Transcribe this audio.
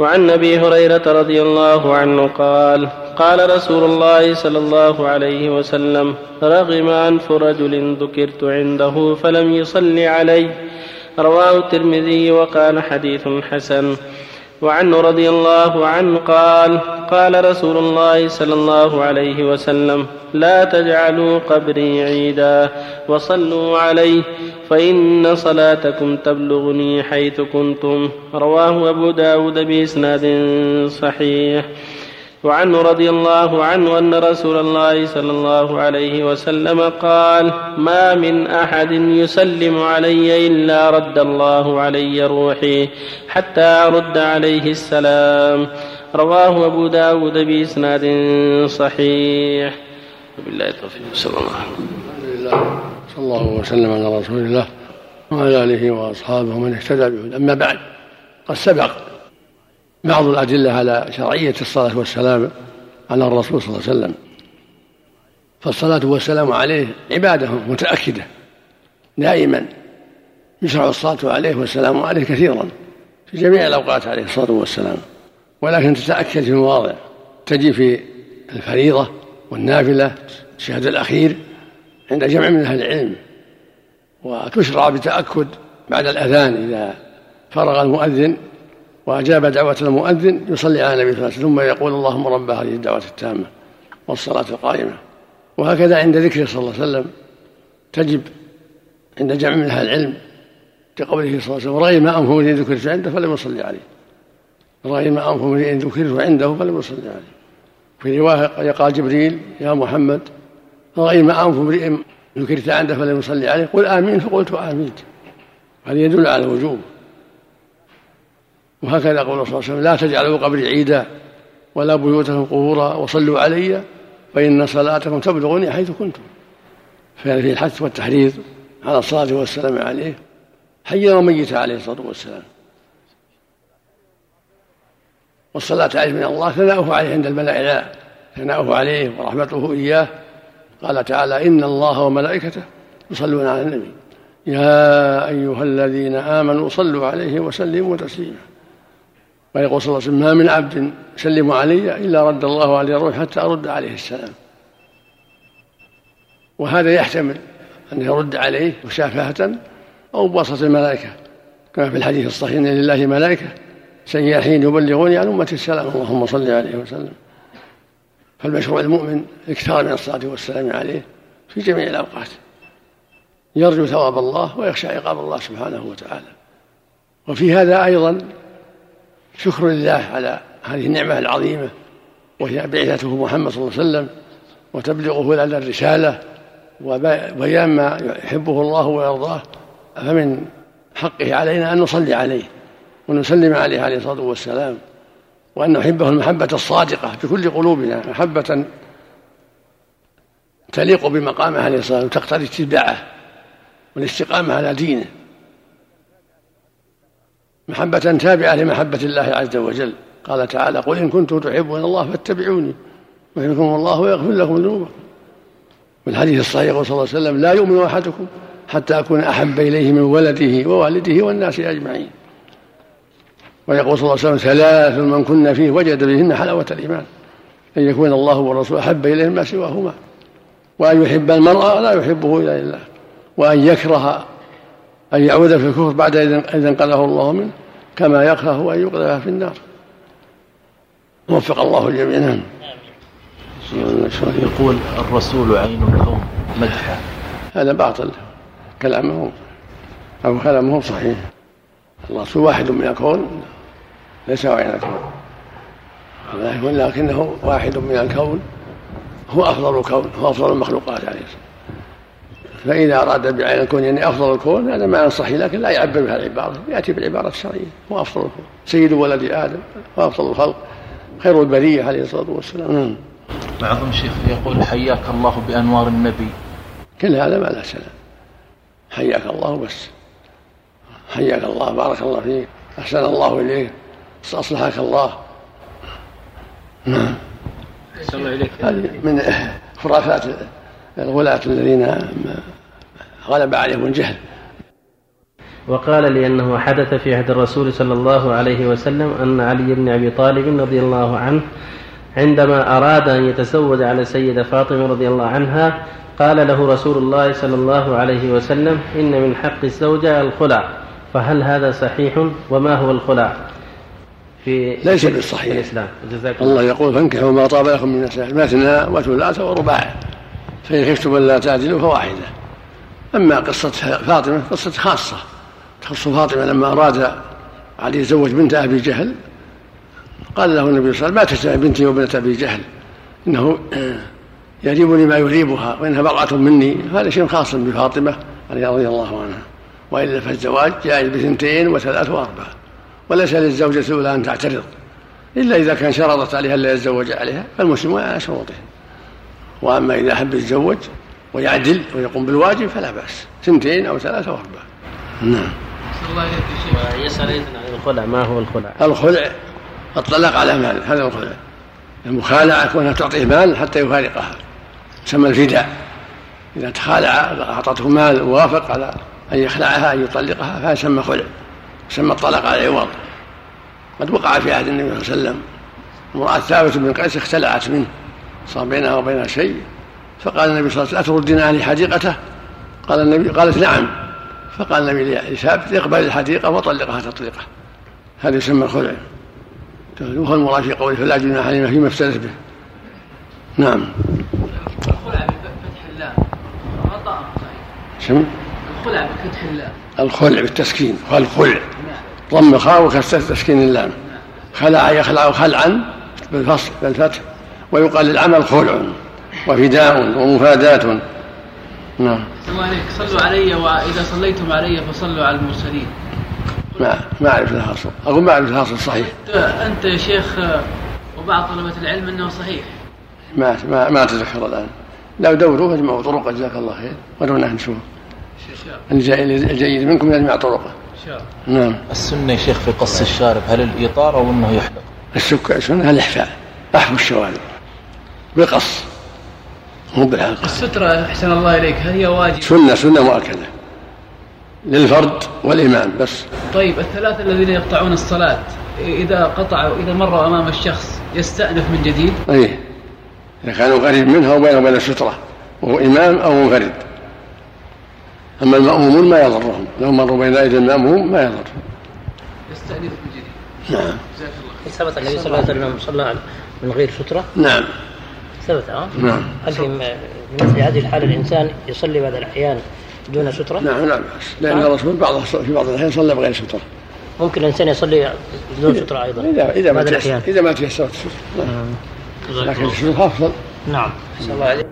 وعن أبي هريرة رضي الله عنه قال قال رسول الله صلى الله عليه وسلم رغم أنف رجل ذكرت عنده فلم يصل علي. رواه الترمذي وقال حديث حسن. وعنه رضي الله عنه قال قال رسول الله صلى الله عليه وسلم لا تجعلوا قبري عيدا وصلوا عليه. فإن صلاتكم تبلغني حيث كنتم. رواه أبو داود بإسناد صحيح. وعنه رضي الله عنه أن رسول الله صلى الله عليه وسلم قال ما من أحد يسلم علي إلا رد الله علي روحي حتى أرد عليه السلام. رواه أبو داود بإسناد صحيح. وبالله التوفيق. صلى الله عليه وسلم. صلى الله وسلم على رسول الله وعلى آله وأصحابه من اهتدى به أما بعد قد سبق بعض الأدلة على شرعية الصلاة والسلام على الرسول صلى الله عليه وسلم. فالصلاة والسلام عليه عبادة متأكدة. دائما يشرع الصلاة عليه والسلام عليه كثيرا في جميع الأوقات عليه الصلاة والسلام. ولكن تتأكد في مواضع تجي في الفريضة والنافلة الشهد الأخير عند جمع من أهل العلم وتشرع بتأكد بعد الأذان إذا فرغ المؤذن وأجاب دعوة المؤذن يصلي على النبي صلى الله عليه وسلم ثم يقول اللهم رب هذه الدعوة التامة والصلاة القائمة. وهكذا عند ذكره صلى الله عليه وسلم تجب عند جمع من أهل العلم كقوله صلى الله عليه وسلم رغم أنف من ذكرت عنده فلم يصلي عليه رغم أنف من ذكرت عنده فلم يصلي عليه. في رواية قال جبريل يا محمد رغم أنف امرئ ذكرت عنده فلم يصلي عليه قل آمين فقلت آمين. هذا يدل على الوجوب. وهكذا قول صلى الله عليه وسلم لا تجعلوا قبري عيدا ولا بيوتكم قبورا وصلوا علي فإن صلاتكم تبلغني حيث كنتم. فيه الحث والتحريض على الصلاة والسلام عليه حيا وميتا عليه الصلاة والسلام. والصلاة عليه من الله ثناؤه عليه عند الملائكة ثناؤه عليه ورحمته إياه قال تعالى إن الله وملائكته يصلون على النبي. يا أيها الذين آمنوا صلوا عليه وسلموا تسليما. ويقول صلى الله عليه وسلم ما من عبد يسلم علي إلا رد الله عليه الروح حتى أرد عليه السلام. وهذا يحتمل أن يرد عليه مشافهة أو بواسطة الملائكة. كما في الحديث الصحيح أن لله ملائكة سياحين يبلغوني عن أمة السلام اللهم صل عليه وسلم. فالمشروع المؤمن الاكثار من الصلاة والسلام عليه في جميع الأوقات. يرجو ثواب الله ويخشى عقاب الله سبحانه وتعالى. وفي هذا أيضا شكر لله على هذه النعمة العظيمة وهي بعثته محمد صلى الله عليه وسلم وتبلغه لنا الرسالة وبيان ما يحبه الله ويرضاه. فمن حقه علينا أن نصلي عليه ونسلم عليه عليه الصلاة والسلام. وأن نحبه المحبة الصادقة بكل قلوبنا محبة تليق بمقامه عليه الصلاة والسلام وتقتضي اتباعه والاستقامة على دينه. محبة تابعة لمحبة الله عز وجل. قال تعالى قل إن كنتم تحبون الله فاتبعوني ويحبكم الله ويغفر لكم ذنوبكم. والحديث الصحيح صلى الله عليه وسلم لا يؤمن أحدكم حتى أكون أحب إليه من ولده ووالده والناس أجمعين. ويقول صلى الله عليه وسلم ثلاث من كنا فيه وجد بهن حلاوة الإيمان. أن يكون الله ورسوله أحب إليه ما سواهما. وأن يحب المرأة لا يحبه إلا لله. وأن يكره أن يعود في الكفر بعد إذا انقذه الله منه كما يكره أن يقذف في النار. وفق الله الجميع نعم يقول الرسول عين الكون مدحه هذا باطل. كلامه أو كلامه صحيح. الرسول واحد من الكون ليس عين الكون لكنه واحد من الكون هو أفضل الكون هو أفضل المخلوقات عليه الصلاة فإذا أراد بعين الكون يعني أفضل الكون هذا معنى صحيح لكن لا يعبر بهذه العبارة يأتي بالعبارة الشرعية هو أفضل الكون. سيد ولد آدم وأفضل الخلق خير البرية عليه الصلاة والسلام. نعم. بعضهم شيخ يقول حياك الله بأنوار النبي. كل هذا ما له سلام. حياك الله بس. حياك الله بارك الله فيك. أحسن الله إليك. أصلحك الله. نعم. هذه من خرافات الغلاة الذين غلب عليهم الجهل. وقال لي أنه حدث في عهد الرسول صلى الله عليه وسلم أن علي بن أبي طالب رضي الله عنه عندما أراد أن يتزوج على سيدة فاطمة رضي الله عنها قال له رسول الله صلى الله عليه وسلم إن من حق الزوجة الخلع فهل هذا صحيح؟ وما هو الخلع؟ في ليس بالصحيح. في الإسلام جزاكم الله يقول فانكحوا ما طاب لكم من النساء مثنى وثلاث ورباع. فإن خفتم ألا تعدلوا فواحدة. أما قصة فاطمة قصة خاصة. تخص فاطمة لما أراد علي يتزوج بنت أبي جهل. قال له النبي صلى الله عليه وسلم ما بنتي وبنة أبي جهل. إنه يريبني ما يريبها وإنها بضعة مني. هذا شيء خاص بفاطمة رضي الله عنها. وإلا فالزواج جائز بثنتين وثلاث وأربعة وليس للزوجة الأولى أن تعترض إلا إذا كان شرطت عليها ألا يتزوج عليها فالمسلم على شروطه. وأما إذا أحب يتزوج ويعدل ويقوم بالواجب فلا بأس سنتين أو ثلاثة وأربعة نعم. الله يسأل عن الخلع ما هو الخلع؟ الخلع الطلاق على مال هذا الخلع. المخالعة كونها تعطيه مال حتى يفارقها يسمى الفداء. إذا تخالع أعطته مال ووافق على أن يخلعها أن يطلقها فهذا يسمى خلع. يسمى الطلاق على العوض قد وقع في عهد النبي صلى الله عليه وسلم امرأة ثابت بن قيس اختلعت منه صار بينها وبينها شيء. فقال النبي صلى الله عليه وسلم أتردين علي حديقته؟ قال النبي قالت نعم. فقال النبي لثابت اقبل الحديقة وطلقها تطليقه. هذا يسمى الخلع. وهو المراد في قوله فلا جناح علينا فيما افتدت به. نعم. الخلع بفتح اللام خطأ شنو؟ الخلع بفتح اللام الخلع بالتسكين. والخلع ضم خاء وكسر تسكين اللام. خلع يخلع خلعا بالفصل بالفتح ويقال للعمل خلع وفداء ومفاداة. نعم. عليك. صلوا علي وإذا صليتم علي فصلوا على المرسلين. ما ما أعرف لها اصل أقول ما أعرف لها اصل صحيح أنت يا شيخ وبعض طلبة العلم أنه صحيح. ما ما ما أتذكر الآن. لو دوروا فاجمعوا طرق جزاك الله خير. ودونا نشوف. الجيد منكم يجمع طرقه نعم. السنة يا شيخ في قص الشارب هل الايطار أو إنه يحلق؟ السكة السنة الاحفاء احفو الشوارب بقص. مو بالحلقة السترة أحسن الله إليك هل هي واجب؟ سنة سنة مؤكدة. للفرد والإمام بس. طيب الثلاثة الذين يقطعون الصلاة إذا قطعوا إذا مروا أمام الشخص يستأنف من جديد؟ أي إذا كانوا قريب منها وبينه وبين السترة وهو إمام أو منفرد. أما المأمومون ما يضرهم. لو مروا بين أيدي المأموم ما يضرهم يستأنف من جديد. نعم. ثبت النبي صلى الله عليه وسلم صلى من غير سترة؟ نعم. ثبت ها؟ نعم. هل في مثل هذه الحالة الإنسان يصلي بعض الأحيان دون سترة؟ نعم لا بأس. لأن الرسول بعض في بعض الأحيان صلى بغير سترة. ممكن الإنسان يصلي بدون سترة أيضا إذا إذا ما إذا ما تيسرت. السترة نعم. لكن السترة أفضل نعم. الله عليك